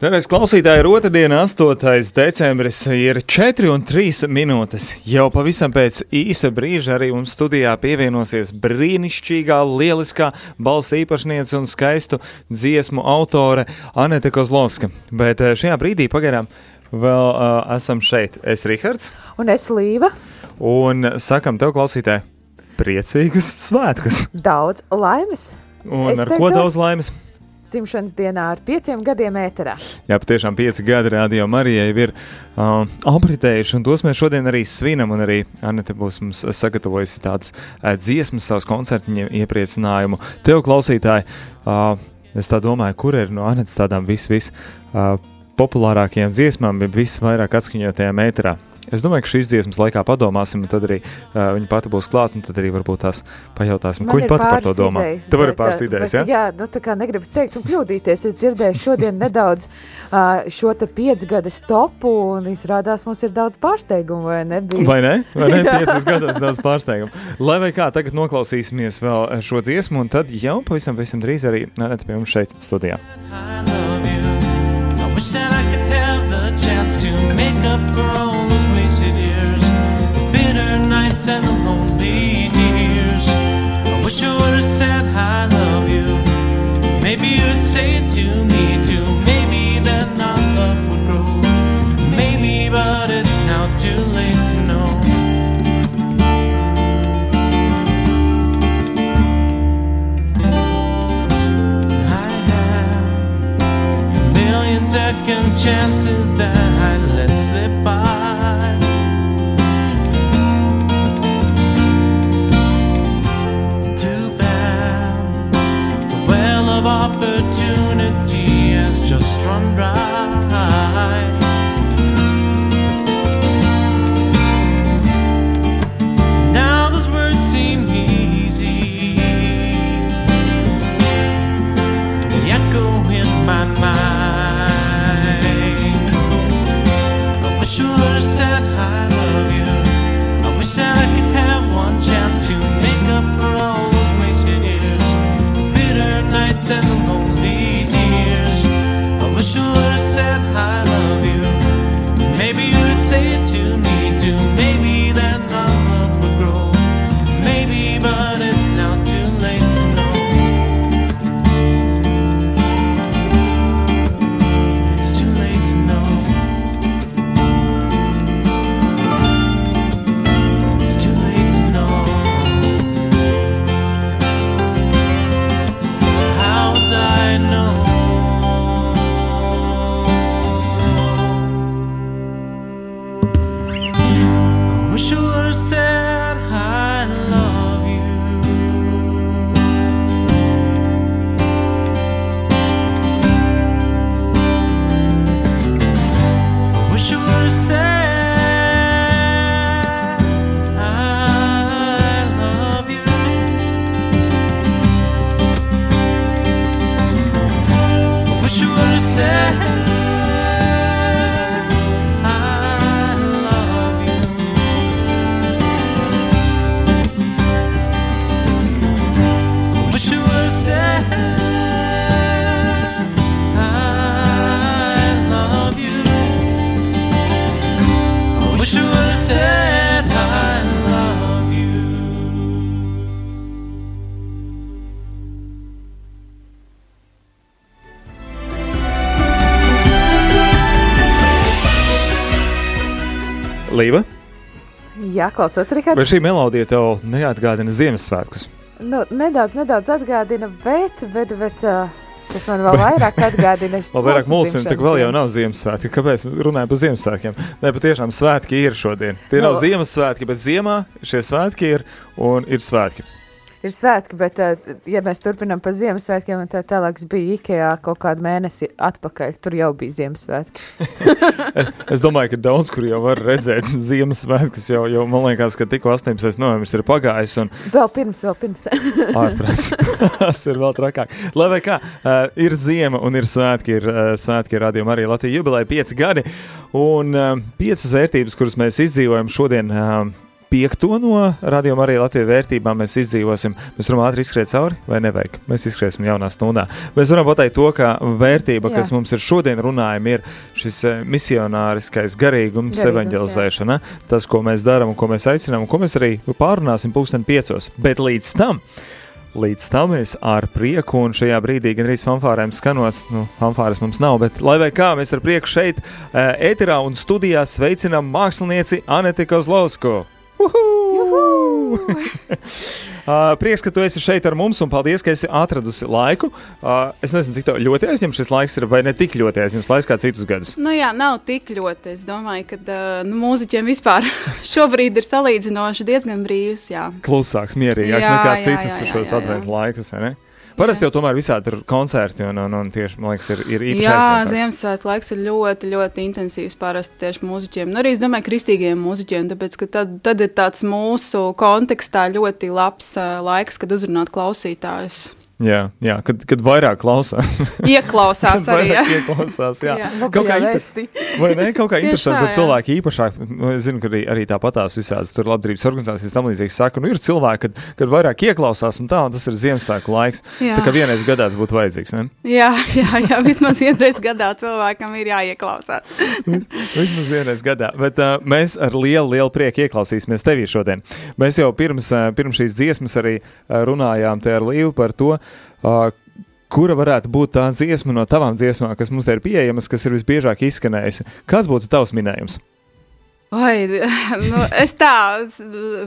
Dargais klausītāji, ir otrdiena, 8. decembris, ir 4,3 minūtes. Jau pavisam pēc īsa brīža arī mums studijā pievienosies brīnišķīgā, lieliskā balss īpašniece un skaistu dziesmu autore Anete Kozlovska. Bet eh, šajā brīdī pagaidām vēl uh, esam šeit. Es Rihards. Un es Līva. Un sakam tev, klausītāji, priecīgus svētkus! Daudz laimes! Un es ar ko daudz laimes? Dzimšanas dienā ar pieciem gadiem ēterā. Jā, patiešām pieci gadi radio Marijai ir uh, apritējuši, un tos mēs šodien arī svinam, un arī Anita būs mums sagatavojusi tādas uh, dziesmas, savus koncertiņu iepriecinājumu. Tev, klausītāji, uh, es tā domāju, kur ir no Anitas tādām vis, vis uh, populārākajām dziesmām, visvairāk atskaņotajām ēterā. Es domāju, ka šīs dziesmas laikā padomāsim, un tad arī uh, viņa pati būs klāta, un tad arī varbūt tās pajautāsim, Man ko viņa pati par to domā. Idejas, Tev ir pāris idejas, jā? Jā, nu tā kā negribas teikt un kļūdīties. Es dzirdēju šodien nedaudz uh, šo te piecgada stopu, un izrādās mums ir daudz pārsteigumu, vai ne? Bijis? Vai ne? Vai ne? Piecas gados daudz pārsteigumu. Lai vai kā, tagad noklausīsimies vēl šo dziesmu, un tad jau pavisam, pavisam drīz arī nāret pie mums šeit studijā. I wish that I could have the chance to make up for all nights and the lonely tears. I wish I would have said I love you. Maybe you'd say it to me too. Maybe then our love would grow. Maybe, but it's now too late to know. I have a million second chances that Jā, klausos, Rikārd. Vai šī melodija tev neatgādina Ziemassvētkus? Nu, nedaudz, nedaudz atgādina, bet, bet, bet uh, tas man vēl vairāk atgādina. vēl vairāk mulsim, tik vēl jau nav Ziemassvētki. Kāpēc runājam par Ziemassvētkiem? Nē, patiešām svētki ir šodien. Tie no. nav Ziemassvētki, bet ziemā šie svētki ir un ir svētki ir svētki, bet, eh, ja mēs turpinām par Ziemassvētkiem, tad tālāk bija Ikea kaut kādu mēnesi atpakaļ. Tur jau bija Ziemassvētki. es domāju, ka daudz kur jau var redzēt Ziemassvētkus, jo, jo man liekas, ka tikko 18. novembris ir pagājis. Un... Vēl pirms, vēl pirms. Ārprāts. Tas ir vēl trakāk. Lai vai kā, uh, ir ziema un ir svētki, ir uh, svētki radījuma arī Latvija jubilēja pieci gadi un uh, piecas vērtības, kuras mēs izdzīvojam šodien. Uh, piekto no radījuma arī Latvijas vērtībām mēs izdzīvosim. Mēs varam ātri izskriet cauri, vai nevajag? Mēs izskriesim jaunā stundā. Mēs varam pateikt to, ka vērtība, Jā. kas mums ir šodien runājama, ir šis eh, misionāriskais garīgums, Garīgums, evanģelizēšana. Jā. Tas, ko mēs darām un ko mēs aicinām, un ko mēs arī pārunāsim pulksten piecos. Bet līdz tam Līdz tam mēs ar prieku, un šajā brīdī gan arī fanfārēm skanot, nu, fanfāres mums nav, bet lai vai kā mēs ar prieku šeit, ēterā un studijā sveicinām mākslinieci Aneti Kozlovsku. uh, prieks, ka tu esi šeit ar mums, un paldies, ka esi atradusi laiku. Uh, es nezinu, cik ļoti aizņemts šis laiks ir, vai ne tik ļoti aizņemts laiks kā citus gadus. Nu, jā, nav tik ļoti. Es domāju, ka uh, nu, mūziķiem vispār šobrīd ir salīdzinoši diezgan brīvs. Jā. Klusāks, mierīgāks jā, nekā citas šos adventu laikus. Ne? Parasti jau tomēr visādi ir koncerti, un, un, un tieši, man liekas, ir, ir īpaši. Jā, Ziemassvētku laiks ir ļoti, ļoti intensīvs parasti tieši mūziķiem. Nu, arī es domāju, kristīgiem mūziķiem, tāpēc, ka tad, tad ir tāds mūsu kontekstā ļoti labs laiks, kad uzrunāt klausītājus. Jā, jā kad, kad vairāk klausās. Ieklausās kad arī. Jā, ieklausās. Jā. jā. Kaut kā, inter... Vai ne, kaut kā interesanti, bet cilvēki īpašāk, nu, es zinu, ka arī, arī tāpatās visādas tur labdarības organizācijas tam līdzīgi saka, nu ir cilvēki, kad, kad vairāk ieklausās un tā, un tas ir Ziemassvētku laiks. Jā. Tā kā vienreiz gadā tas būtu vajadzīgs, ne? Jā, jā, jā, vismaz vienreiz gadā cilvēkam ir jāieklausās. Vis, vismaz vienreiz gadā, bet uh, mēs ar lielu, lielu prieku ieklausīsimies tevī šodien. Mēs jau pirms, uh, pirms šīs dziesmas arī runājām te ar Līvu par to, Uh, kura varētu būt tā dziesma no tavām dziesmām, kas mums ir pieejamas, kas ir visbiežāk izskanējusi? Kāds būtu tavs minējums? Oi, nu, es tā,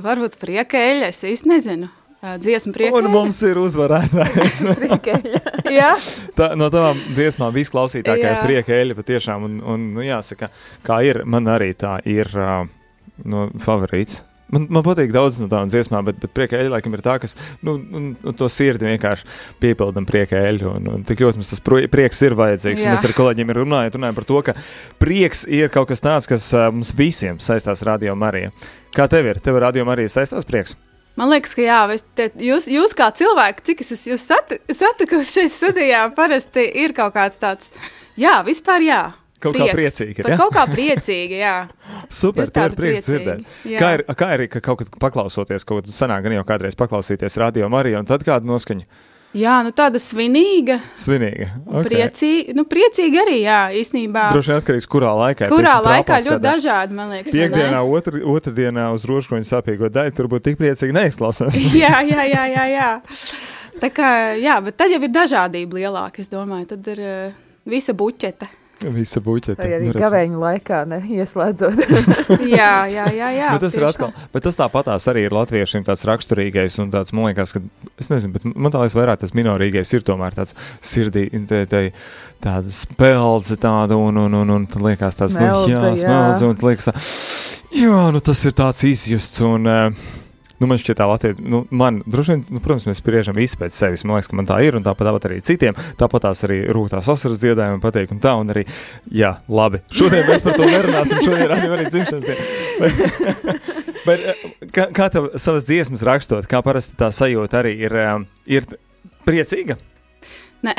varbūt prieka eļļa, es īsti nezinu. Dziesma prieka. Un mums ir uzvarētājs. Jā. Tā, no tavām dziesmām visklausītākā ir prieka eļļa patiešām. Un, un nu, jāsaka, kā ir, man arī tā ir uh, no favorīts. Man, man patīk daudz no tādām dziesmām, bet, bet prieka eļļa laikam ir tā, kas nu, un, un to sirdi vienkārši piepildam prieka eļļu. Un, un tik ļoti mums tas prieks ir vajadzīgs. Mēs ar kolēģiem runājam, runājam par to, ka prieks ir kaut kas tāds, kas uh, mums visiem saistās ar radio Mariju. Kā tev ir? Tev radio Mariju saistās prieks? Man liekas, ka jā, te, jūs, jūs kā cilvēki, cik es jūs satiku šeit studijā, parasti ir kaut kāds tāds, jā, vispār jā. Kaut prieks, kā priecīgi. Ja? Kaut kā priecīgi, jā. Super, tā ir prieks dzirdēt. Kā ir, kā ir, ka kaut kad paklausoties, kaut kad sanāk gan jau kādreiz paklausīties radio Mariju, un tad kāda noskaņa? Jā, nu tāda svinīga. Svinīga. Okay. Priecīga, nu priecīga arī, jā, īstenībā. Droši vien atkarīgs, kurā laikā. Kurā laikā ļoti kādā. dažādi, man liekas. Piekdienā, otr, otrdienā uz rožkoņu sapīgo daļu, turbūt tik priecīgi neizklausās. jā, jā, jā, jā, jā. Tā kā, jā, bet tad jau ir dažādība lielāka, es domāju, tad ir uh, visa buķeta. Visa buķete. Vai arī nu, gavēņu laikā neieslēdzot. jā, jā, jā. jā bet tas ir atkal, tā. bet tas tāpatās arī ir latviešiem tāds raksturīgais un tāds, man liekas, ka, es nezinu, bet man tā liekas vairāk tas minorīgais ir tomēr tāds sirdī, te, te, tāda speldze tāda un, un, un, un, un liekas tāds, smeldze, nu, jā, smeldze, un liekas tā, jā, nu tas ir tāds izjusts un, uh, Nu, man šķiet, tā Latvija, nu, man, droši vien, nu, protams, mēs spriežam visi pēc sevis. Man liekas, ka man tā ir, un tāpat, tāpat arī citiem. Tāpat tās arī rūtās asaras dziedājumi patīk, un tā, un arī, jā, labi. Šodien mēs par to nerunāsim, šodien arī, arī dzimšanas diena. Bet, kā, kā tev savas dziesmas rakstot, kā parasti tā sajūta arī ir, ir priecīga? Nē,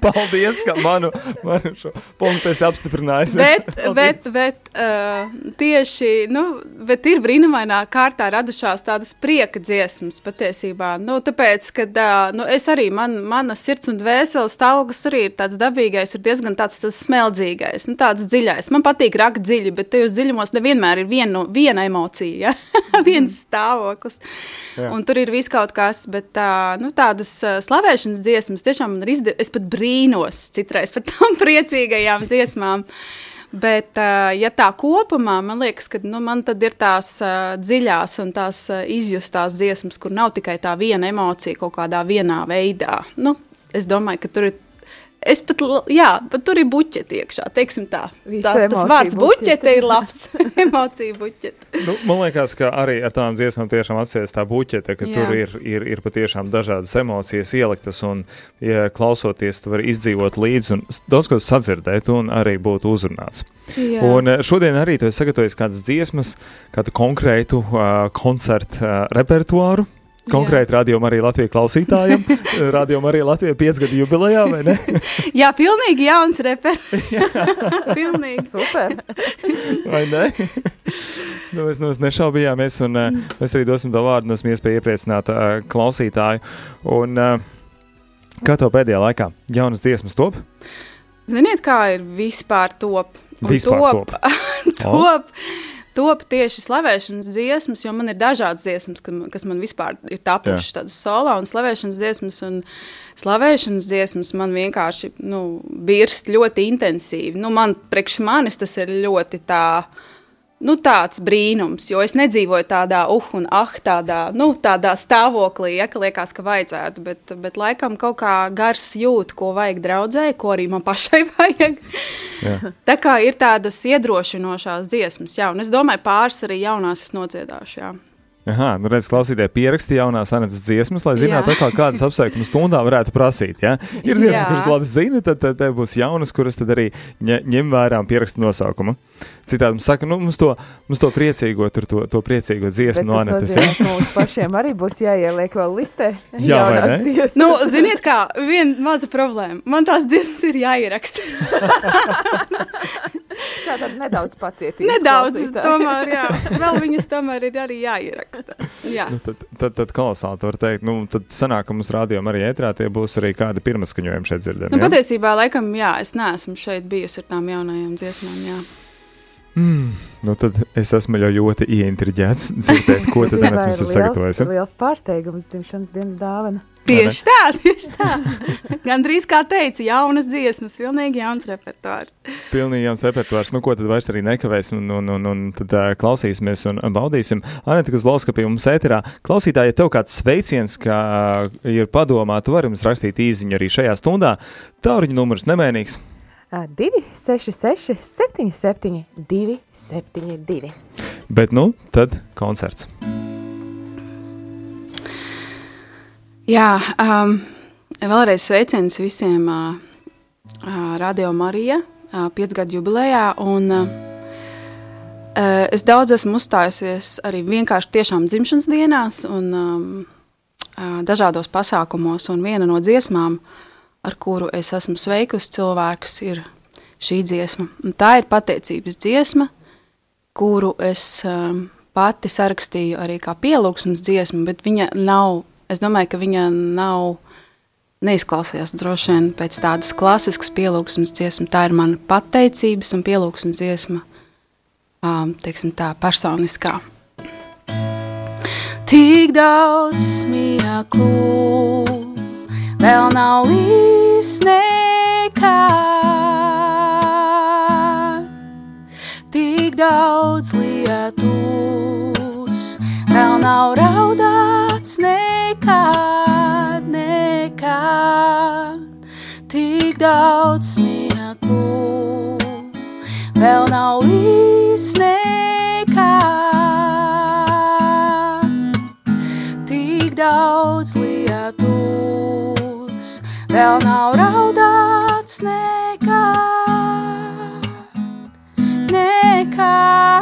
Paldies, ka manu, manu šo punktu esi apstiprinājis. Bet, bet, bet uh, tieši, nu, bet ir brīnumainā kārtā radušās tādas prieka dziesmas patiesībā. Nu, tāpēc, kad uh, nu, es arī, man, mana sirds un dvēseles stāvoklis arī ir tāds dabīgais, ir diezgan tāds tas smeldzīgais, nu, tāds dziļais. Man patīk rakt dziļi, bet tajos dziļumos nevienmēr ir viena, viena emocija, ja? viens stāvoklis. Jā. Un tur ir viss kaut kas, bet uh, nu, tādas slavēšanas dziesmas tiešām man ir izdevies. Es pat brīnos citreiz par tām priecīgajām dziesmām. Bet, ja tā kopumā, man liekas, ka nu, man ir tās uh, dziļās un tās izjustās dziesmas, kur nav tikai tā viena emocija kaut kādā vienā veidā. Nu, es domāju, ka tur ir Es pat, jā, bet tur ir buķeti iekšā, teiksim tā. tā tas vārds buķete ir labs, emocija buķete. Nu, man liekas, ka arī ar tām dziesmām tiešām atsies tā buķete, ka jā. tur ir, ir, ir patiešām dažādas emocijas ieliktas un, ja klausoties, tu vari izdzīvot līdzi un daudz ko sadzirdēt un arī būt uzrunāts. Jā. Un eh, šodien arī tu esi sagatavojis kādas dziesmas, kādu konkrētu uh, koncertu uh, repertuāru, Konkrēti rādījumam arī Latvijas klausītājiem. rādījumam arī Latvijas piecgadu jubilejā, vai ne? jā, pilnīgi jauns reperis. pilnīgi super. vai ne? Nu, mēs, nu, mēs nešaubījāmies, un uh, mēs arī dosim to vārdu, un esmu iespēja iepriecināt uh, klausītāju. Un, uh, kā to pēdējā laikā? Jaunas dziesmas top? Ziniet, kā ir vispār top? Un Vispār top. top, top, top tieši slavēšanas dziesmas, jo man ir dažādas dziesmas, ka- kas man vispār ir tapušas tādas solo un slavēšanas dziesmas. Un slavēšanas dziesmas man vienkārši nu, birst ļoti intensīvi. Nu, man, priekš manis tas ir ļoti tā. Nu, tāds brīnums, jo es nedzīvoju tādā, uh, un ah, tādā, nu, tādā stāvoklī, ja, ka liekas, ka vajadzētu. Bet, bet laikam kaut kā gars jūt, ko vajag draudzēji, ko arī man pašai vajag. Jā. Tā kā ir tādas iedrošinošās dziesmas, jā, un es domāju, pāris arī jaunās es nodziedāšu. Jā. Aha, nu redz, klausītāji, pierakstīja jaunās Anētas dziesmas, lai zinātu, atkal, kādas apsveikuma stundā varētu prasīt. Ja? Ir dziesmas, Jā. kuras labi zina, tad, tad, tad būs jaunas, kuras tad arī ņem vērā un pieraksta nosaukumu. Citādi mums saka, nu, mums to, mums to priecīgo, tur to, to priecīgo dziesmu no tas Anētas. Ja? mums pašiem arī būs jāieliek vēl listē. Jā, vai ne? Nu, ziniet, kā viena maza problēma. Man tās dziesmas ir jāieraksta. Tā tad nedaudz pacietības. Nedaudz, klausītāji. tomēr, jā. Vēl viņas tomēr ir arī jāieraksta. Jā. Nu, tad, tad, tad kolosāli var teikt. Nu, tad sanāk, ka mums rādījumā arī ētrā tie būs arī kādi pirmatskaņojumi šeit dzirdami. Nu, ja? patiesībā, laikam, jā, es neesmu šeit bijusi ar tām jaunajām dziesmām. Jā. Nu, tad es esmu jau ļoti ieintriģēts dzirdēt, ko tad Anēta mums ir liels- sagatavojis. ja? Liels pārsteigums dzimšanas dienas dāvana. Tieši tā, tieši tā. Gan drīz kā teica, jaunas dziesmas, pilnīgi jauns repertuārs. Pilnīgi jauns repertuārs. Nu, ko tad vairs arī nekavēsim, un, un, un, un tad uh, klausīsimies un baudīsim. Anita Kazlauska pie mums ēterā. Klausītāji, ja tev kāds sveiciens, kā ir padomā, tu vari mums rakstīt īziņu arī šajā stundā. Tauriņa numurs nemainīgs. Ā, 266, 77, 272. Bet, nu, tad koncerts. Jā, um, vēlreiz sveiciens visiem uh, uh, Radio Marija uh, piecgadu jubilejā. Un, uh, uh, es daudz esmu uzstājusies arī vienkārši tiešām dzimšanas dienās un um, uh, dažādos pasākumos. Un viena no dziesmām, ar kuru es esmu sveikusi cilvēkus, ir šī dziesma. Un tā ir pateicības dziesma, kuru es um, pati sarakstīju arī kā pielūgsmes dziesmu, bet viņa nav, es domāju, ka viņa nav, neizklausījās droši vien pēc tādas klasiskas pielūgsmes dziesma. Tā ir mana pateicības un pielūgsmes dziesma, um, teiksim tā, personiskā. Tik daudz smieklu, vēl nav līdz nekā. Tik daudz lietus, vēl nav raudāts nekad, nekad. Tik daudz smieklu, vēl nav līdz nekā. Vēl nav raudāts nekā. Nekā.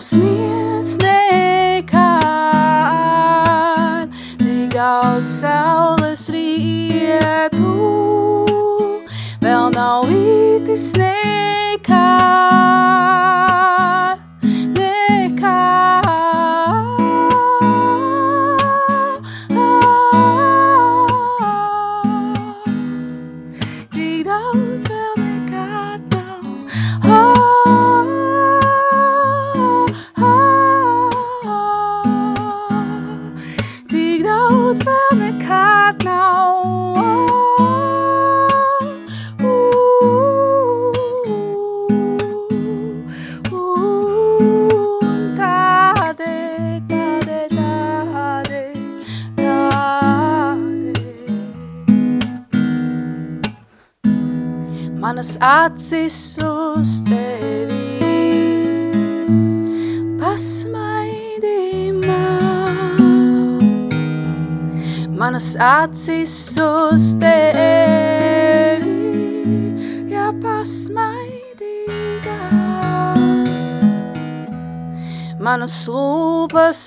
Nav smiedz nekā. Tik daudz saules rietu, vēl nav vītis nekā. Acis uz tevi, ja pasmaidīgā. Manas lūpas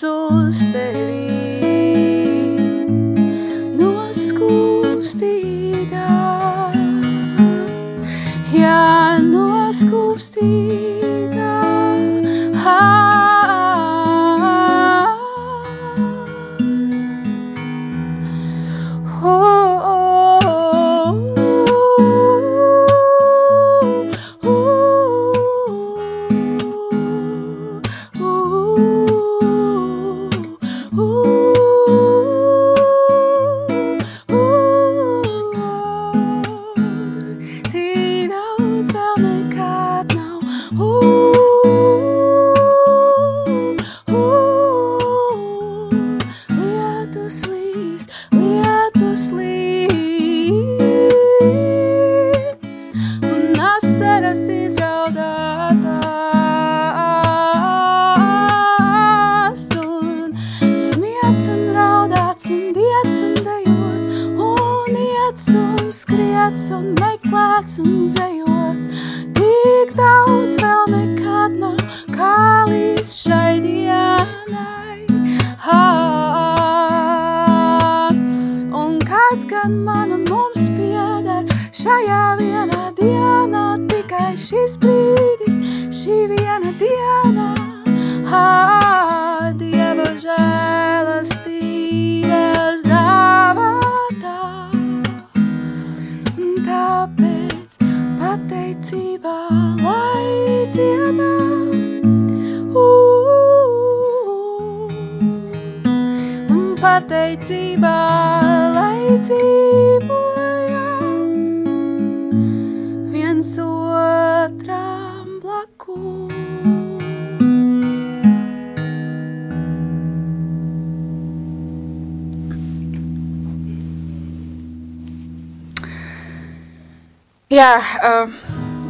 uh,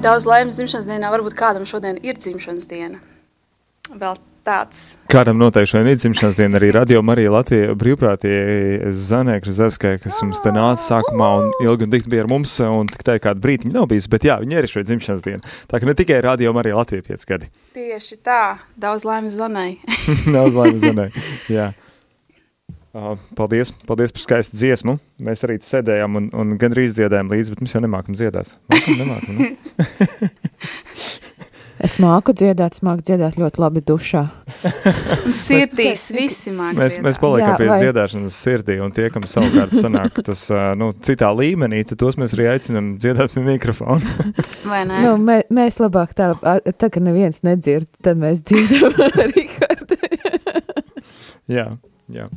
daudz laimes dzimšanas dienā. Varbūt kādam šodien ir dzimšanas diena. Vēl tāds. Kādam noteikti šodien ir dzimšanas diena arī Radio Marija Latvija brīvprātīgie Zanē Krizevskai, kas mums te nāca sākumā un ilgi un dikti bija ar mums, un tik tā kādu brīdi viņa nav bijusi, bet jā, viņa ir šodien dzimšanas diena. Tā ka ne tikai Radio Marija Latvija 5 gadi. Tieši tā, daudz laimes zanai. Daudz laimes Zanē. Jā. Paldies, paldies par skaistu dziesmu. Mēs arī te sēdējām un, un gandrīz dziedājām līdzi, bet mēs jau nemākam dziedāt. Mākam, nemākam, ne? Es māku dziedāt, es māku dziedāt ļoti labi dušā. Un sirdīs visi māk Mēs, mēs paliekam Jā, pie vai- dziedāšanas sirdī, un tie, kam savukārt sanāk tas nu, citā līmenī, tad tos mēs arī aicinām dziedāt pie mikrofona. Vai ne? Nu, mē, mēs labāk tā, tā, ka neviens nedzird, tad mēs dzirdam Rihardu. jā, jā.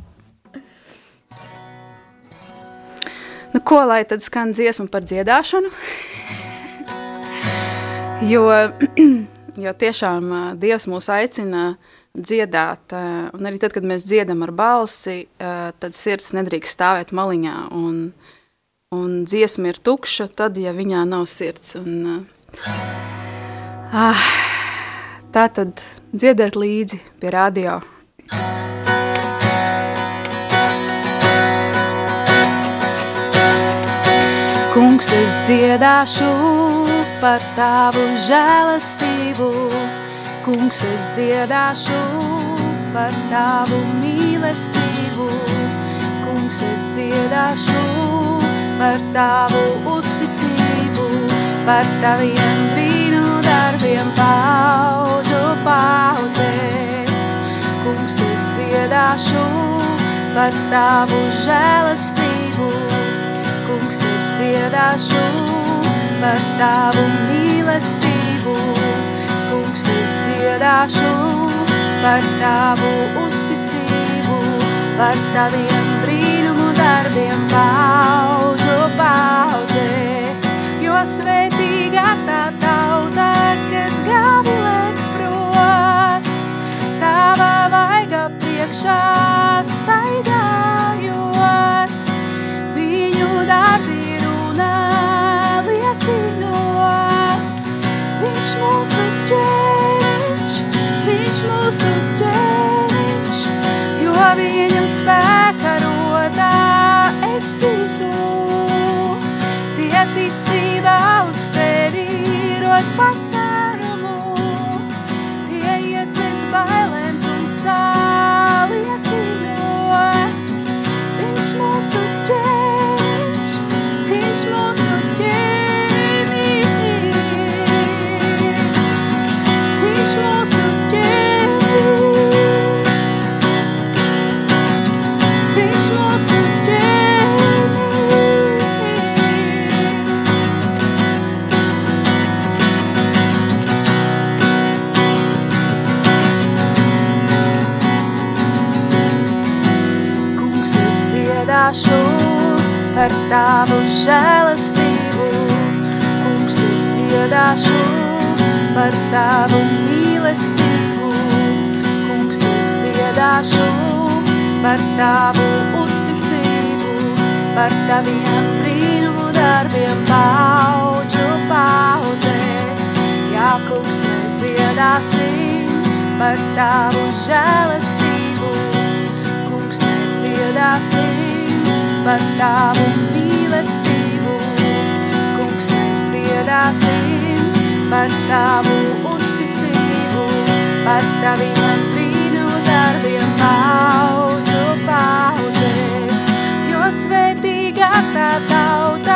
Nu, ko lai tad skan dziesma par dziedāšanu? jo, jo tiešām Dievs mūs aicina dziedāt, un arī tad, kad mēs dziedam ar balsi, tad sirds nedrīkst stāvēt maliņā, un, un dziesma ir tukša, tad, ja viņā nav sirds. Un, ah, tā tad dziedēt līdzi pie radio. Kungs, es dziedāšu par tavu žēlastību. Kungs, es dziedāšu par tavu mīlestību. Kungs, es dziedāšu par tavu uzticību, par taviem brīnu darbiem paudžu paudzēs. Kungs, es dziedāšu par tavu žēlastību. Dziedāšu par tavu mīlestību. Kungs, es dziedāšu par tavu uzticību, par taviem brīnumu darbiem pauģu paudzēs. Jo svētīgā Viņš tavu žēlastību. Kungs, es dziedāšu par tavu mīlestību. Kungs, es dziedāšu par tavu uzticību, par taviem brīnumu darbiem paudžu paudzēs. Jā, kungs, mēs dziedāsim par tavu žēlastību. Kungs, mēs dziedāsim par tavu mīlestību. Kungs, mēs dziedāsim par tavu uzticību, par taviem brīnu darbiem paudžu paudzēs. Jo svētīgā tā tauta,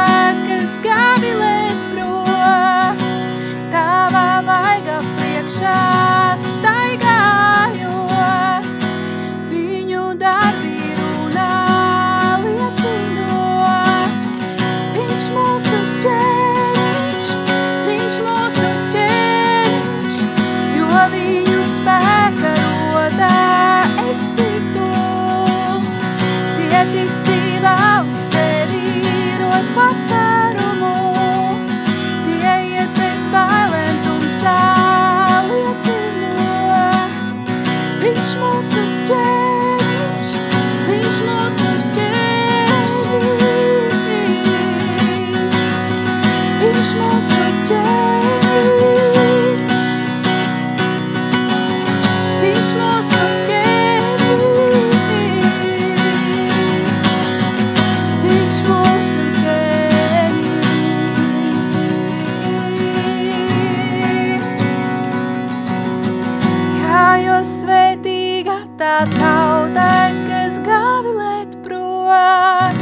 tauta, kas gavilēt prom,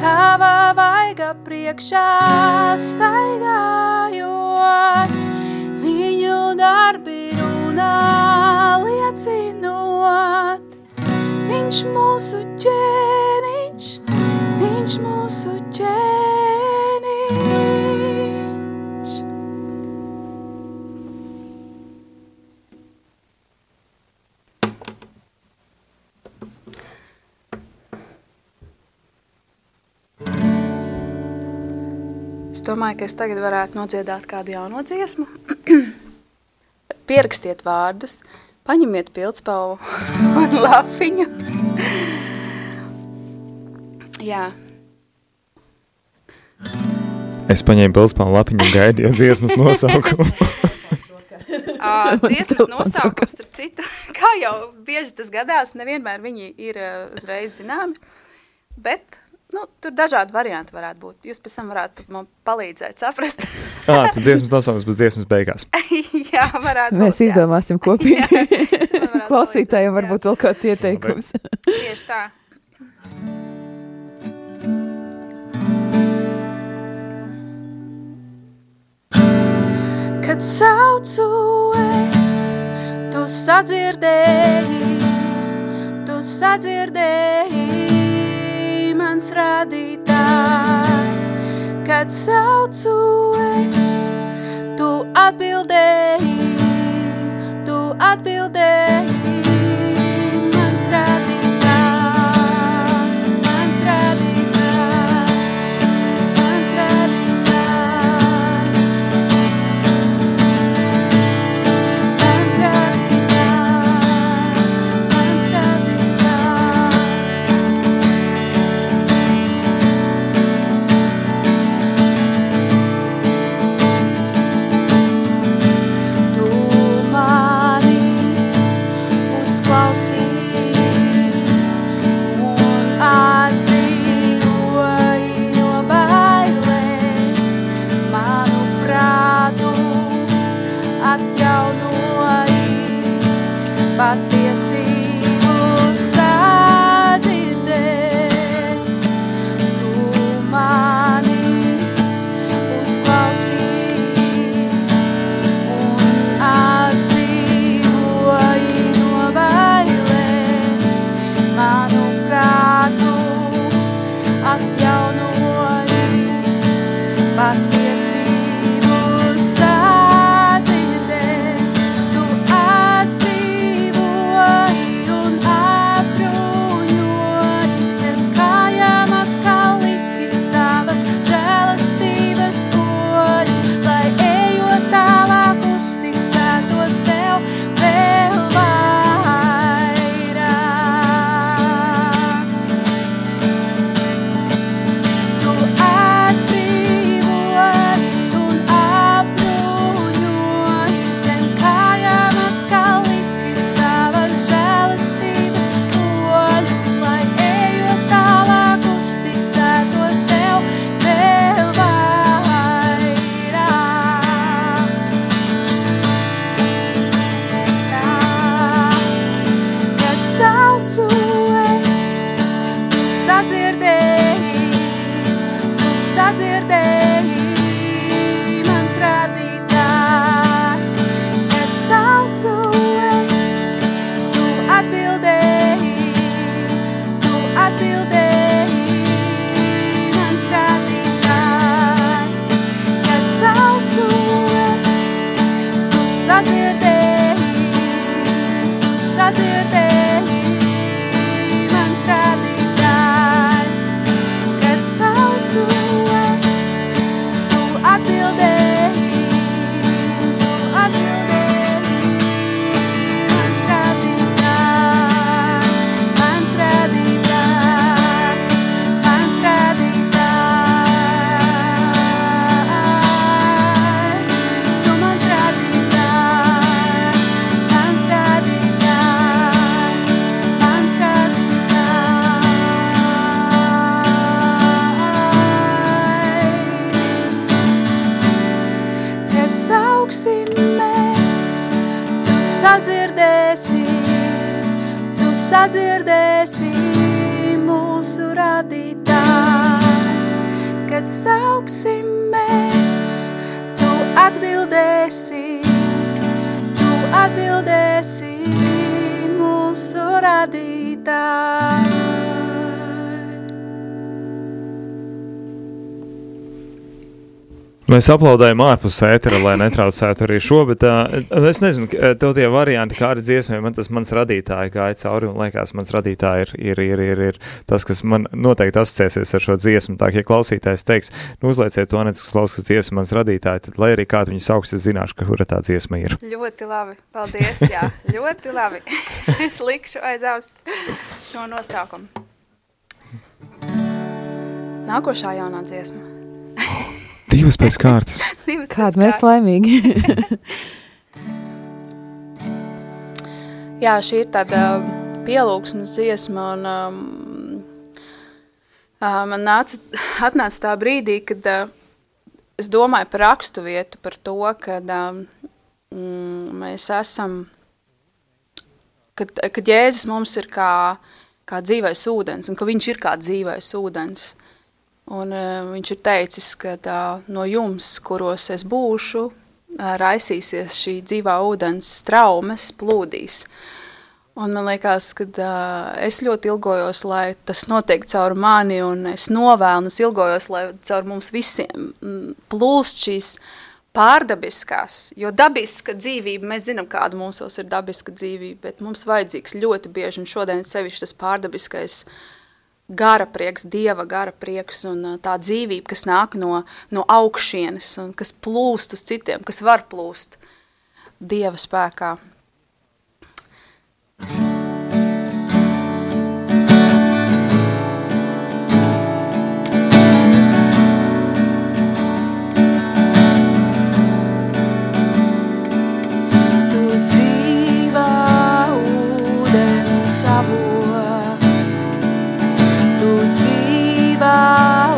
tava vaiga priekšā staigājot, viņu darbi runā liecinot. Viņš mūsu ķēniņš, viņš mūsu domāju, ka es tagad varētu nodziedāt kādu jaunu dziesmu. Pierakstiet vārdus, paņemiet pildspalvu un lapiņu. Jā, Es paņēmu pilspānu lapiņu un gaidīju dziesmas nosaukumu. uh, dziesmas nosaukums, starp citu, kā jau bieži tas gadās, nevienmēr viņi ir uh, uzreiz zināmi, bet nu, tur dažādi varianti varētu būt. Jūs pēc tam varētu man palīdzēt saprast. Ā, tad dziesmas nosaukums būs dziesmas beigās. jā, varētu Mēs būt, jā. izdomāsim kopīgi. Jā, Klausītājiem varbūt vēl kāds ieteikums. jā. Tieši tā. Kad saucu es, tu sadzirdēji, tu sadzirdēji mans radītāj. Kad saucu es, tu atbildēji, tu atbildēji Mēs aplaudējam ārpus ētera, lai netraucētu arī šo, bet uh, es nezinu, tev tie varianti, kā arī dziesmē, man tas mans radītāji gāja cauri, un liekas, mans radītāji ir, ir, ir, ir, ir tas, kas man noteikti asociēsies ar šo dziesmu. Tā, ja klausītājs teiks, nu uzlieciet to nec, kas klausās dziesmu mans radītāji, tad, lai arī kādu viņu sauks, es zināšu, ka kura tā dziesma ir. Ļoti labi. Paldies. Jā, ļoti labi. es likšu aiz auss šo nosaukumu. Nākošā jaunā dziesma. Divas pēc kārtas. Divas pēc mēs kārtas. laimīgi. Jā, šī ir tāda pielūgsmes dziesma, un um, uh, man nāca, atnāca tā brīdī, kad uh, es domāju par rakstu vietu, par to, ka um, mm, mēs esam, kad, kad Jēzus mums ir kā, kā dzīvais ūdens, un ka viņš ir kā dzīvais ūdens. Un uh, viņš ir teicis, ka uh, no jums, kuros es būšu, uh, raisīsies šī dzīvā ūdens traumas plūdīs. Un man liekas, ka uh, es ļoti ilgojos, lai tas notiek caur mani, un es novēlu, un es ilgojos, lai caur mums visiem plūst šīs pārdabiskās, jo dabiska dzīvība, mēs zinām, kāda mums ir dabiska dzīvība, bet mums vajadzīgs ļoti bieži, un šodien sevišķi tas pārdabiskais gara prieks, dieva gara prieks un uh, tā dzīvība, kas nāk no, no augšienes un kas plūst uz citiem, kas var plūst dieva spēkā. Tu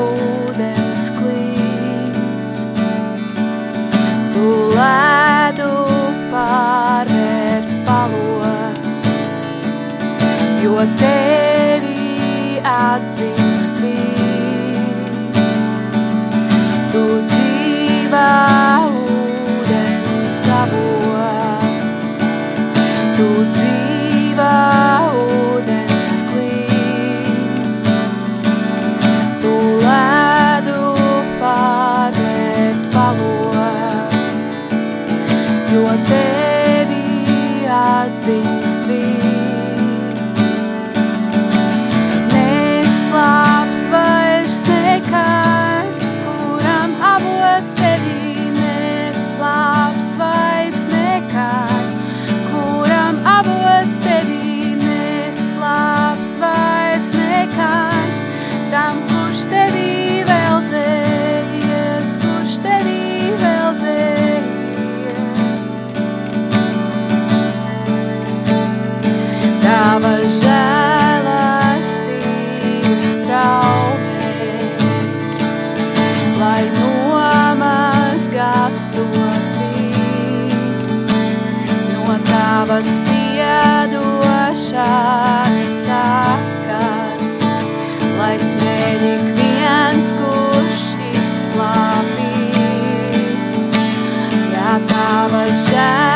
ūdens klīns, tu ledu pārvērt palos, jo tevi atzīst viss. Tu dzīvā atzīst piedošanas sakas, lai smēļ ik viens, kurš izslāpīs. Ja tava žēlastības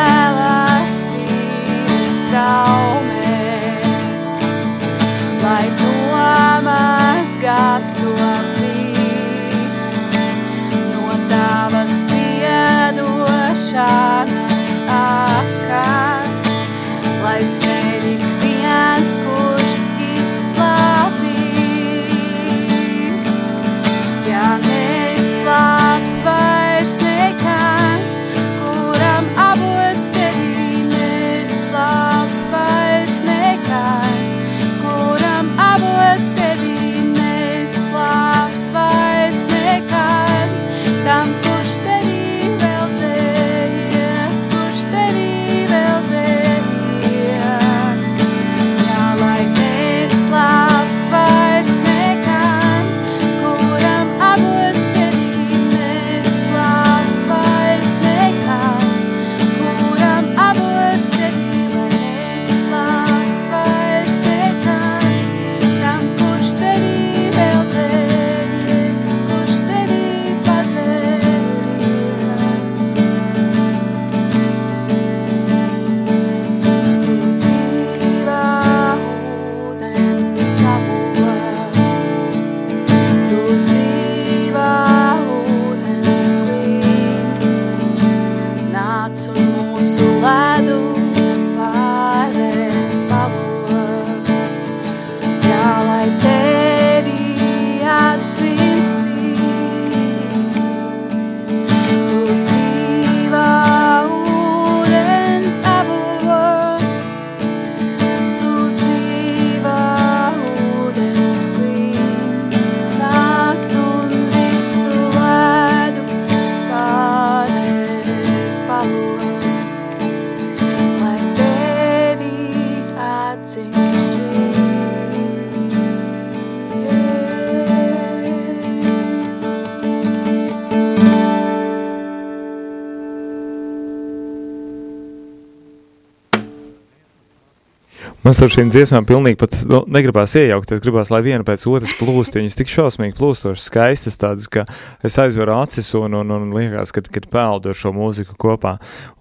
Man starp šīm dziesmām pilnīgi pat nu, negribās iejaukties. Gribās, lai viena pēc otras plūst. Viņas tik šausmīgi plūstošas, skaistas, tādas, ka es aizveru acis un, un, un liekas, ka, ka peldu ar šo mūziku kopā.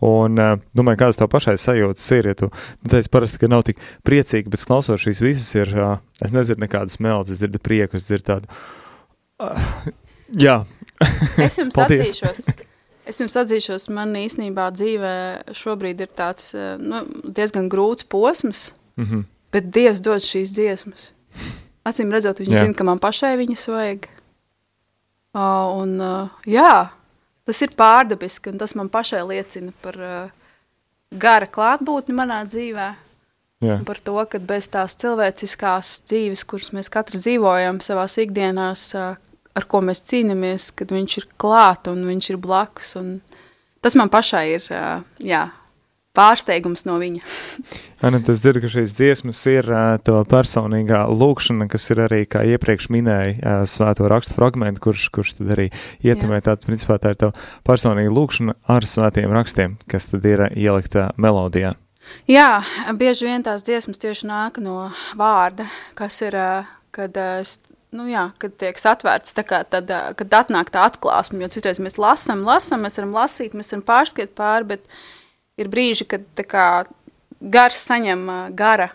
Un uh, domāju, kādas tev pašai sajūtas ir, ja tu nu, teici parasti, ka nav tik priecīgi, bet klausot šīs visas ir, uh, es nezinu nekādas meldas, es dzirdu prieku, es dzirdu tādu. Uh, jā, Es jums atzīšos. Es jums atzīšos, man īstenībā dzīvē šobrīd ir tāds eh, nu, diezgan grūts posms, mm -hmm. bet Dievs dod šīs dziesmas. Acīm redzot, viņš Jā. zina, ka man pašai viņas vajag. Uh, un, uh, jā, tas ir pārdabiski, un tas man pašai liecina par uh, gara klātbūtni manā dzīvē. Un par to, ka bez tās cilvēciskās dzīves, kuras mēs katrs dzīvojam savā ikdienās, ā, ar ko mēs cīnāmies, kad viņš ir klāt un viņš ir blakus. un Tas man pašai ir ā, jā, pārsteigums no viņa. Anna, es dzirdu, ka šīs dziesmas ir uh, tava personīgā lūkšana, kas ir arī, kā iepriekš minēja, uh, svēto rakstu fragment, kurš, kurš tad arī ietumē tādu, principā tā ir tava personīga lūkšana ar svētiem rakstiem, kas tad ir uh, ielikta melodijā. Jā, bieži vien tās dziesmas tieši nāk no vārda, kas ir, ā, kad, es- nu jā, kad tiek atvērts, tā kā tad, kad atnāk tā atklāsme, jo citreiz mēs lasām, lasām, mēs varam lasīt, mēs varam pārskriet pāri, bet ir brīži, kad kā gars saņem gara,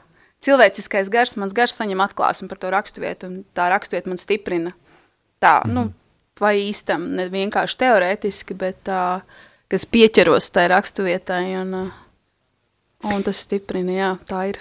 cilvēciskais gars, mans gars saņem atklāsmi par to raksturvietu, un tā raksturvieta man stiprina. Tā, mm -hmm. nu, vai īstam, ne vienkārši teorētiski, bet tā, kas pieķeros tai raksturvietai, un, un tas stiprina, jā, tā ir.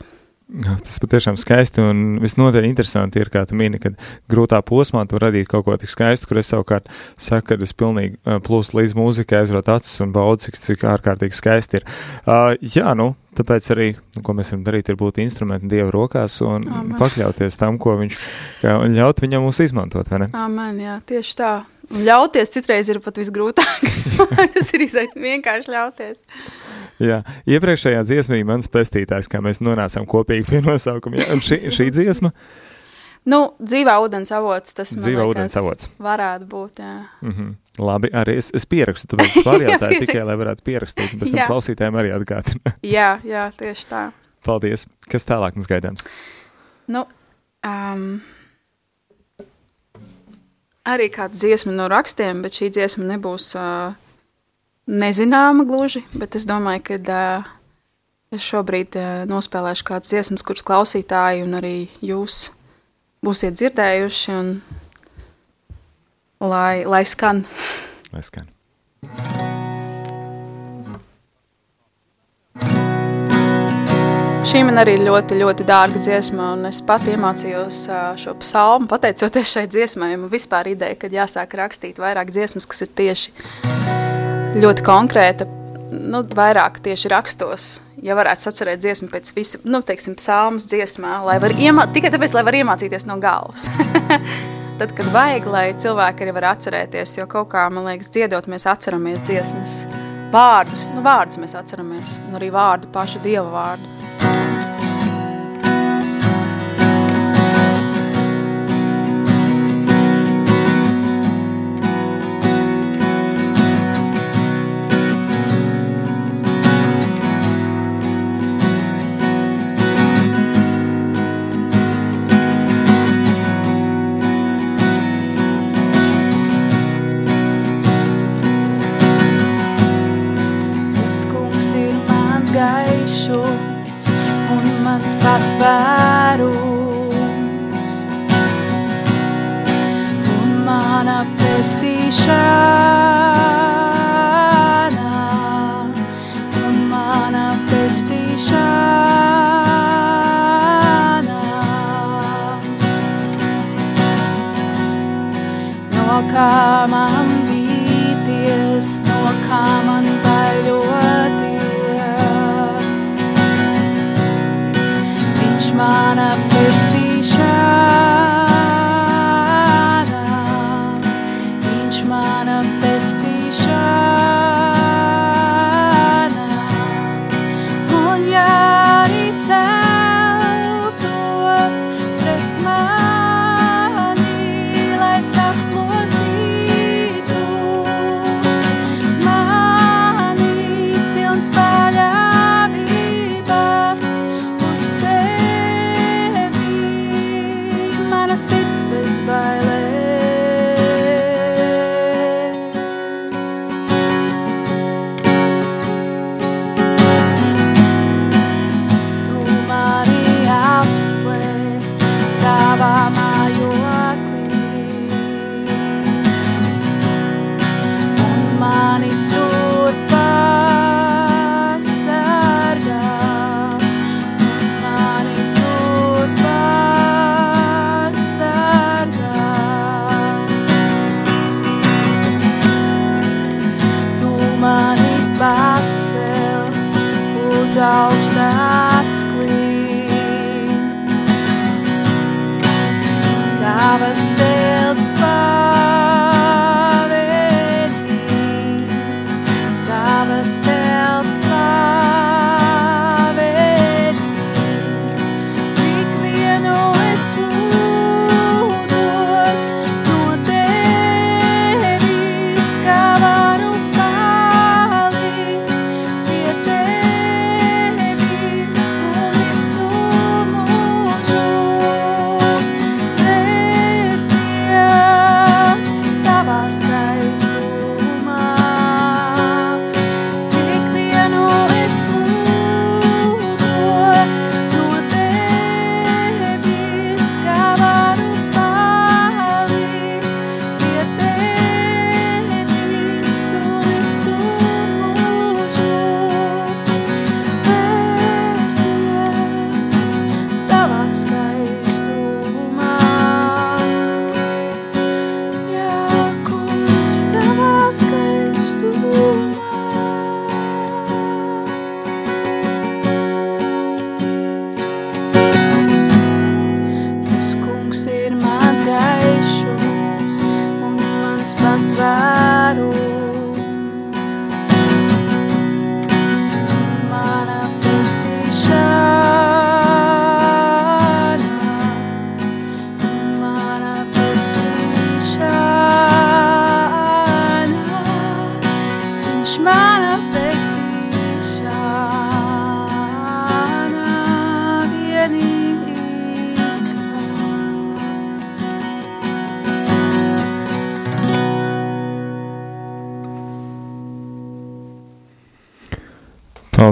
Tas patiešām skaisti un visnotaļ interesanti ir, kā tu mini, kad grūtā posmā tu radīt kaut ko tik skaistu, kur es savukārt saku, ka es pilnīgi plūstu līdz mūzikai, aizvarot acis un baudu, cik, cik ārkārtīgi skaisti ir. Uh, jā, nu, tāpēc arī, nu, ko mēs varam darīt, ir būt instrumenti Dieva rokās un Amen. pakļauties tam, ko viņš, un ļaut viņam mūs izmantot, vai ne? Amen, jā, tieši tā. Un ļauties citreiz ir pat visgrūtāk. tas ir vienkārši ļauties. Jā, iepriekšējā dziesmā mans pestītājs, kā mēs nonācām kopīgi pie nosaukuma. Jā, un šī, šī dziesma, Nu, dzīvā ūdens avots tas Dzīvā ūdens avots. varētu būt. Jā. mm -hmm. labi, arī es, es pierakstu, tāpēc es pārjautāju tikai, lai varētu pierakstīt, pēc tam klausītājiem arī atgādina. jā, jā, tieši tā. Paldies! Kas tālāk mums gaidāms? Nu, um, arī kāda dziesma no rakstiem, bet šī dziesma nebūs uh, nezināma gluži. Bet es domāju, ka uh, es šobrīd uh, nospēlēšu kādas dziesmas, kuras klausītāji un arī jūs būsiet dzirdējuši. Un, lai, lai skan. Lai skan. Šī man arī ļoti, ļoti dārga dziesma, un es pat iemācījos šo psalmu. Pateicoties šai dziesmai, man vispār ideja, ka jāsāk rakstīt vairāk dziesmas, kas ir tieši ļoti konkrēta, nu, vairāk tieši rakstos. Ja varētu atcerēt dziesmu pēc visa, nu, teiksim, psalmas dziesmā, lai var iemā, tikai tāpēc, lai var iemācīties no galvas. Tad, kad vajag, lai cilvēki arī var atcerēties, jo kaut kā, man liekas, dziedot, mēs atceramies dziesmas. Vārdus, nu, vārdus mēs atceramies, un arī vārdu pašu Dieva vārdu.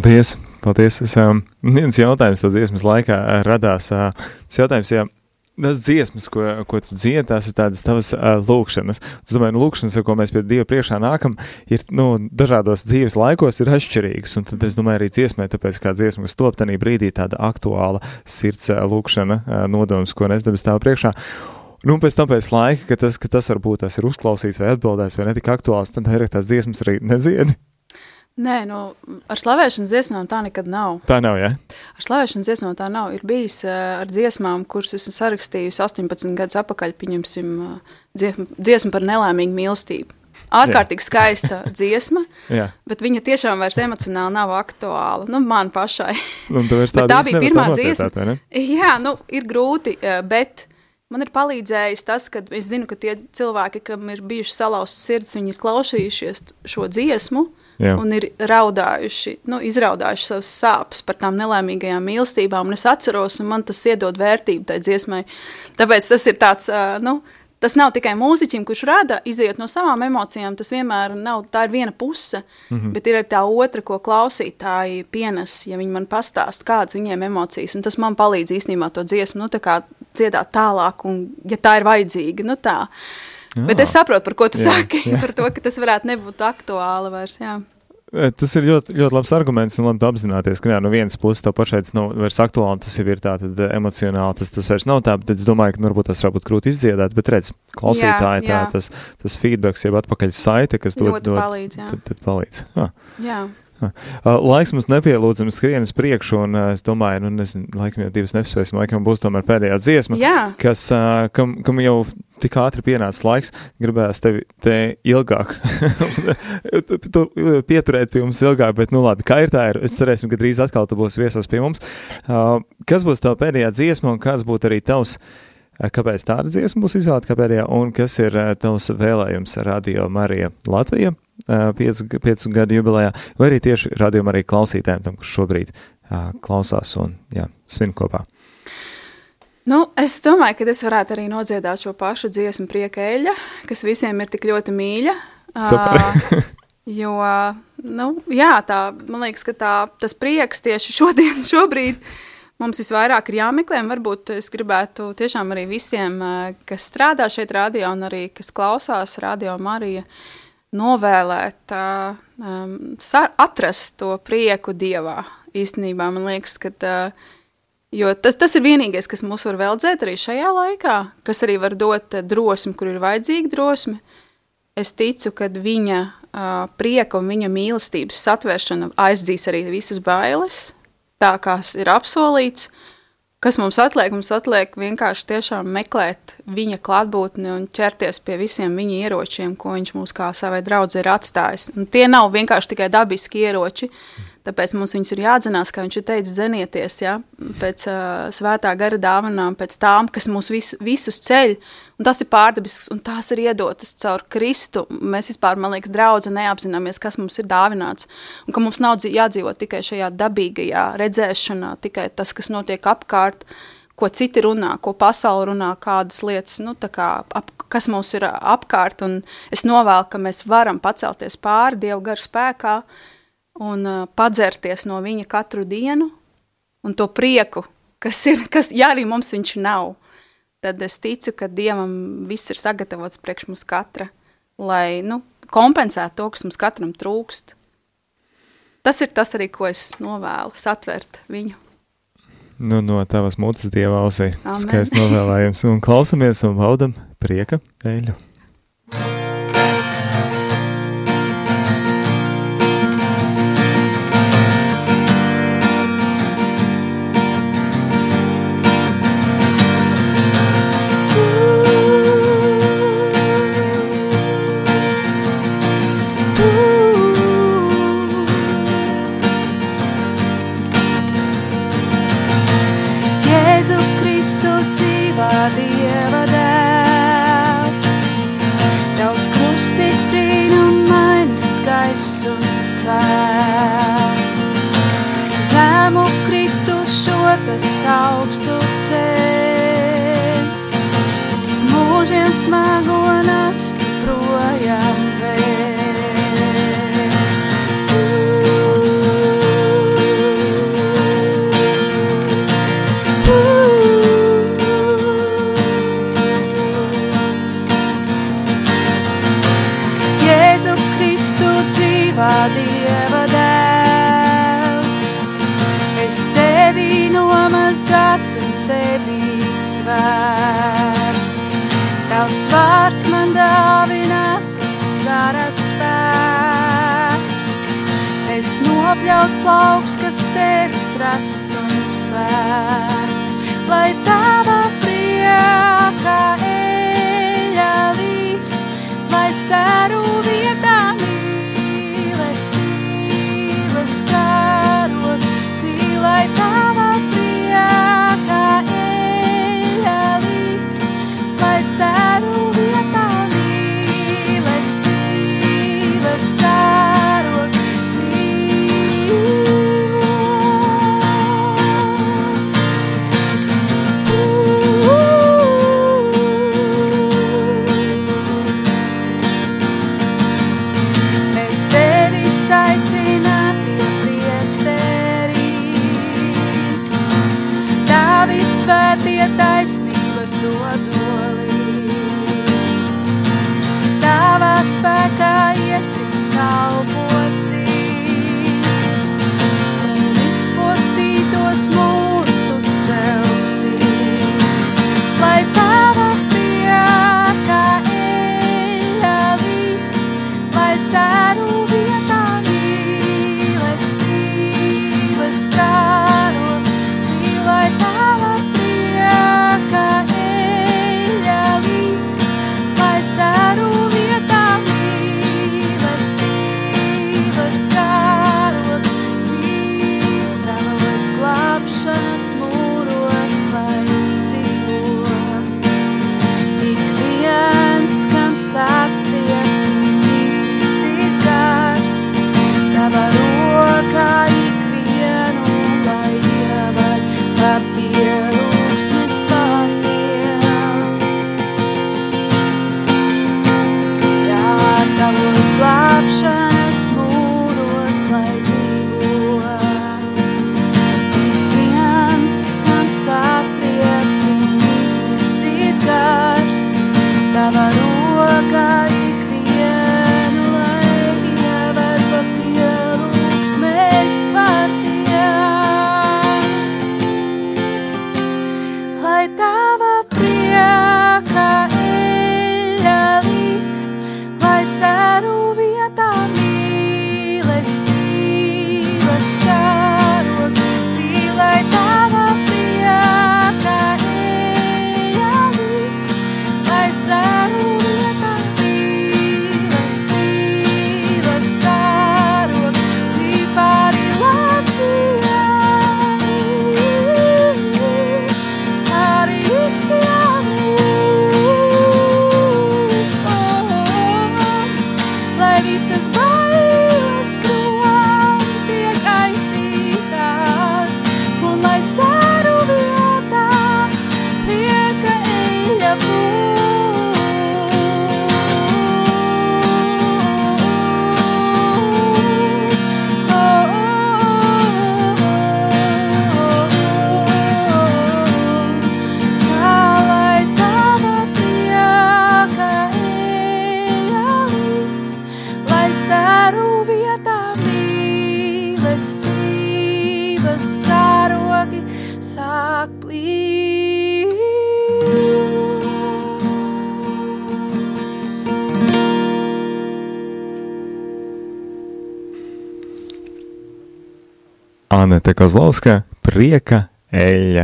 Paldies! Paldies! Es, um, viens jautājums tas dziesmas laikā uh, radās. Uh, tas jautājums, ja tas dziesmas, ko, ko tu dziedi, tās ir tādas tavas uh, lūkšanas. Es domāju, nu, lūkšanas, ar ko mēs pie Dieva priekšā nākam, ir nu, dažādos dzīves laikos ir atšķirīgas. Un tad es domāju, arī dziesmē, tāpēc kā dziesma, kas top tenī brīdī tāda aktuāla sirds uh, lūkšana, uh, nodoms, ko nes debes stāv priekšā. Nu, pēc tam pēc laika, ka tas, ka tas varbūt tas ir uzklausīts vai atbildēts vai netik aktuāls, tad ir tās dziesmas arī nedziedi. Nē, nu, ar slavēšanas dziesmām tā nekad nav. Tā nav, ja? Ar slavēšanas dziesmām tā nav. Ir bijis uh, ar dziesmām, kuras esmu sarakstījusi 18 gadus atpakaļ, pieņemsim, uh, dziesmu, dziesmu par nelēmīgu mīlestību. Ārkārtīgi skaista dziesma, Jā. bet viņa tiešām vairs emocionāli nav aktuāla. Nu, man pašai. Un tu vairs tādu tā bija pirmā tā dziesma. ne? Jā, nu, ir grūti, eh, bet man ir palīdzējis tas, ka es zinu, ka tie cilvēki, kam ir bijuši salauzts sirds, viņi ir klausījušies šo dziesmu. Jā. Un ir raudājuši, nu, izraudājuši savas sāpes par tām nelēmīgajām mīlestībām. Un es atceros, un man tas iedod vērtību tai dziesmai. Tāpēc tas ir tāds, nu, tas nav tikai mūziķim, kurš rada, iziet no savām emocijām. Tas vienmēr nav, tā viena puse, mm -hmm. bet ir arī tā otra, ko klausītāji pienes, ja viņi man pastāst, kādas viņiem emocijas. Un tas man palīdz īstenībā to dziesmu, nu, tā kā dziedāt tālāk, un, ja tā ir vajadzīga, nu tā. Jā. Bet es saprotu, par ko tu Jā, saki, jā. par to, ka tas varētu nebūt aktuāli vairs, jā. E, Tas ir ļoti, ļoti labs arguments, un labi apzināties, ka jā, no vienas puses tev pašai tas nav vairs aktuāli, tas jau ir tā tad e, emocionāli, tas, tas vairs nav tā, bet es domāju, ka nu, varbūt tas varbūt grūti izdziedāt, bet redz, klausītāji tā, jā. tas, tas feedbacks, jeb atpakaļ saite, kas dod, dod, palīdz, jā. tad, tad palīdz. Ah. jā. Uh, Laiks mums nepielūdzami skrien uz priekšu, un uh, es domāju, nu, nezinu, laikam jau divas nespēsim, laikam būs tomēr pēdējā dziesma, Jā. kas, uh, kam, kam jau tik ātri pienācis laiks, gribējās tevi te ilgāk tu, tu, pieturēt pie mums ilgāk, bet, nu, labi, kā ir tā ir, es cerēsim, ka drīz atkal tu būsi viesos pie mums. Kas būs tava pēdējā dziesma, un kāds būtu arī tavs, kāpēc tāda dziesma būs izvēlēta kā pēdējā, un kas ir uh, tavs vēlējums Radio Marija Latvija? uh, Piecu, piecu gadu jubilejā, vai arī tieši radījumā arī klausītājiem, tam, kurš šobrīd uh, klausās un jā, svin kopā. Nu, es domāju, ka es varētu arī nodziedāt šo pašu dziesmu prieka eļļa, kas visiem ir tik ļoti mīļa. Super. Ā, jo, nu, jā, tā, man liekas, ka tā, tas prieks tieši šodien, šobrīd mums visvairāk ir jāmeklē. Varbūt es gribētu tiešām arī visiem, kas strādā šeit radio un arī kas klausās radio Marija, novēlēt, um, atrast to prieku Dievā. Īstenībā man liekas, ka tā, Jo tas, tas ir vienīgais, kas mums var veldzēt arī šajā laikā, kas arī var dot drosmi, kur ir vajadzīga drosme. Es ticu, ka viņa uh, prieka un viņa mīlestības satvēršana aizdzīs arī visas bailes. Tā, kā ir apsolīts. Kas mums atliek? Mums atliek vienkārši tiešām meklēt viņa klātbūtni un ķerties pie visiem viņa ieročiem, ko viņš mums kā savai draudzē ir atstājis. Un tie nav vienkārši tikai dabiski ieroči, tāpēc mums ir jāatzinās, kā viņš ir teicis, dzenieties ja, pēc uh, svētā gara dāvanām, pēc tām, kas mūs vis, visus ceļ. Un tas ir pārdabisks, un tās ir iedotas caur Kristu. Mēs vispār, man liekas, draudze neapzināmies, kas mums ir dāvināts. Un ka mums nav dzī- jādzīvot tikai šajā dabīgajā redzēšanā, tikai tas, kas notiek apkārt, ko citi runā, ko pasaule runā, kādas lietas, nu, kā, ap, kas mums ir apkārt. Un es novēlu, ka mēs varam pacelties pāri Dievu garu spēkā un uh, padzerties no viņa katru dienu un to prieku, kas ir, kas, ja arī mums viņš nav, tad es ticu, ka Dievam viss ir sagatavots priekš mums katra, lai, nu, kompensētu to, kas mums katram trūkst. Tas ir tas arī, ko es novēlu, satvert viņu. Nu, no tavas mutes dieva ausī. Skaisti novēlējums. Un klausamies un baudam prieka eļu. Jēzu nopļauts lauks, kas tevis rasts un svēts, lai tava prieka eļa līst, lai sēru Anete Kozlovska, prieka eļļa.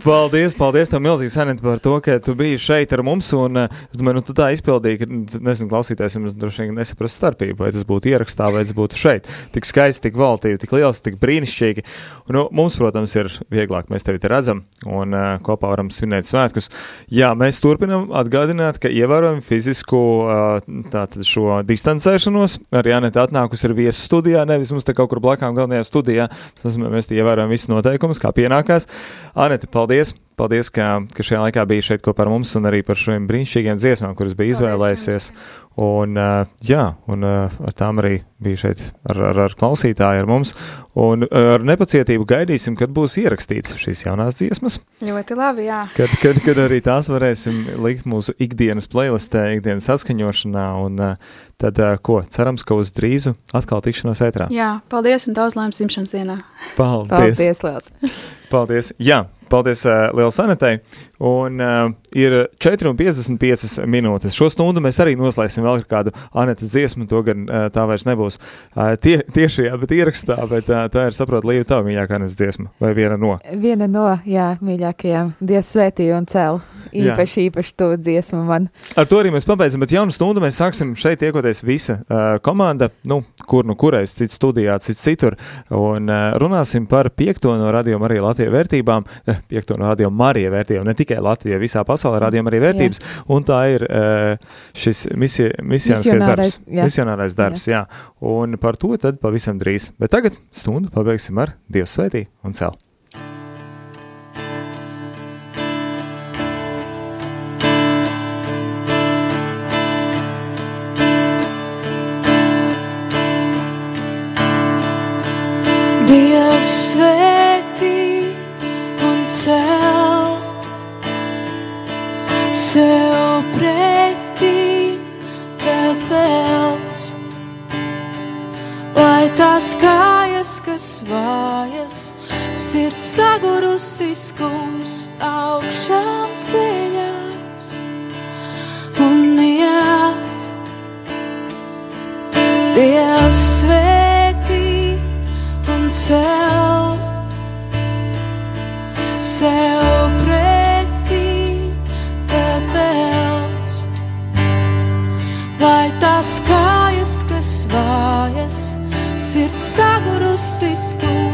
Paldies, paldies tev milzīgi, Sanita, par to, ka tu biji šeit ar mums. Un, eh, es domāju, nu, tu tā izpildīji, ka, nezinu, klausītājs jums droši vien nesaprast starpību, vai tas būtu ierakstā, vai tas būtu šeit. Tik skaisti, tik valtīvi, tik liels, tik brīnišķīgi. Un, nu, mums, protams, ir vieglāk, mēs tevi te redzam un uh, kopā varam svinēt svētkus. Jā, mēs turpinam atgādināt, ka ievērojam fizisku uh, šo distancēšanos. Arī Anita atnākusi ir viesu studijā, nevis mums te kaut kur blakām galvenajā studijā. Tas nozīmē, mēs te ievērojam visus noteikumus, kā pienākās. Anita, paldies! Paldies, ka, ka šajā laikā bija šeit kopā ar mums un arī par šiem brīnišķīgiem dziesmām, kuras bija izvēlējusies. Un, uh, jā, un uh, ar tām arī bija šeit ar, ar, ar klausītāju, ar mums. Un ar nepacietību gaidīsim, kad būs ierakstīts šīs jaunās dziesmas. Ļoti labi, jā. Kad, kad, kad arī tās varēsim likt mūsu ikdienas playlistē, ikdienas saskaņošanā. Un uh, tad, uh, ko, cerams, ka uz drīzu atkal tikšanos ētrā. Jā, paldies un daudz laimes simšanas dienā. Paldies! Paldies, Liels! Paldies! Jā, paldies uh, Lielas Anetei! Un uh, ir 4,55 minūtes. Šo stundu mēs arī noslēgsim vēl ar kādu Anetes dziesmu. To gan uh, tā vairs nebūs uh, tie, tiešajā, bet ierakstā. Bet uh, tā ir, saprot, Līva, tā mīļākā Anetes dziesma vai viena no. Viena no, jā, mīļākajām. Dievs svētīja un cēl. Īpaši, īpaši to dziesmu man. Ar to arī mēs pabeidzam, bet jaunu stundu mēs sāksim šeit tiekoties visa uh, komanda, nu, kur nu kurais, cits studijā, cits citur, un uh, runāsim par piekto no radio Marija Latvijas vērtībām, eh, piekto no radio Marija vērtībām, ne tikai Latvijā, visā pasaulē radio arī vērtības, jā. un tā ir uh, šis misi, misionārais darbs, jā. misionārais darbs, jā. Jā. un par to tad pavisam drīz. Bet tagad stundu pabeigsim ar Dievs svētī un cel. Sev pretī, kad pelns, lai tās kājas, kas vājas, sirds sagurusi skumst augšām ceļās un iet. Dievs svētī un cel sev kājas, kas vājas, sirds sagurusi skumst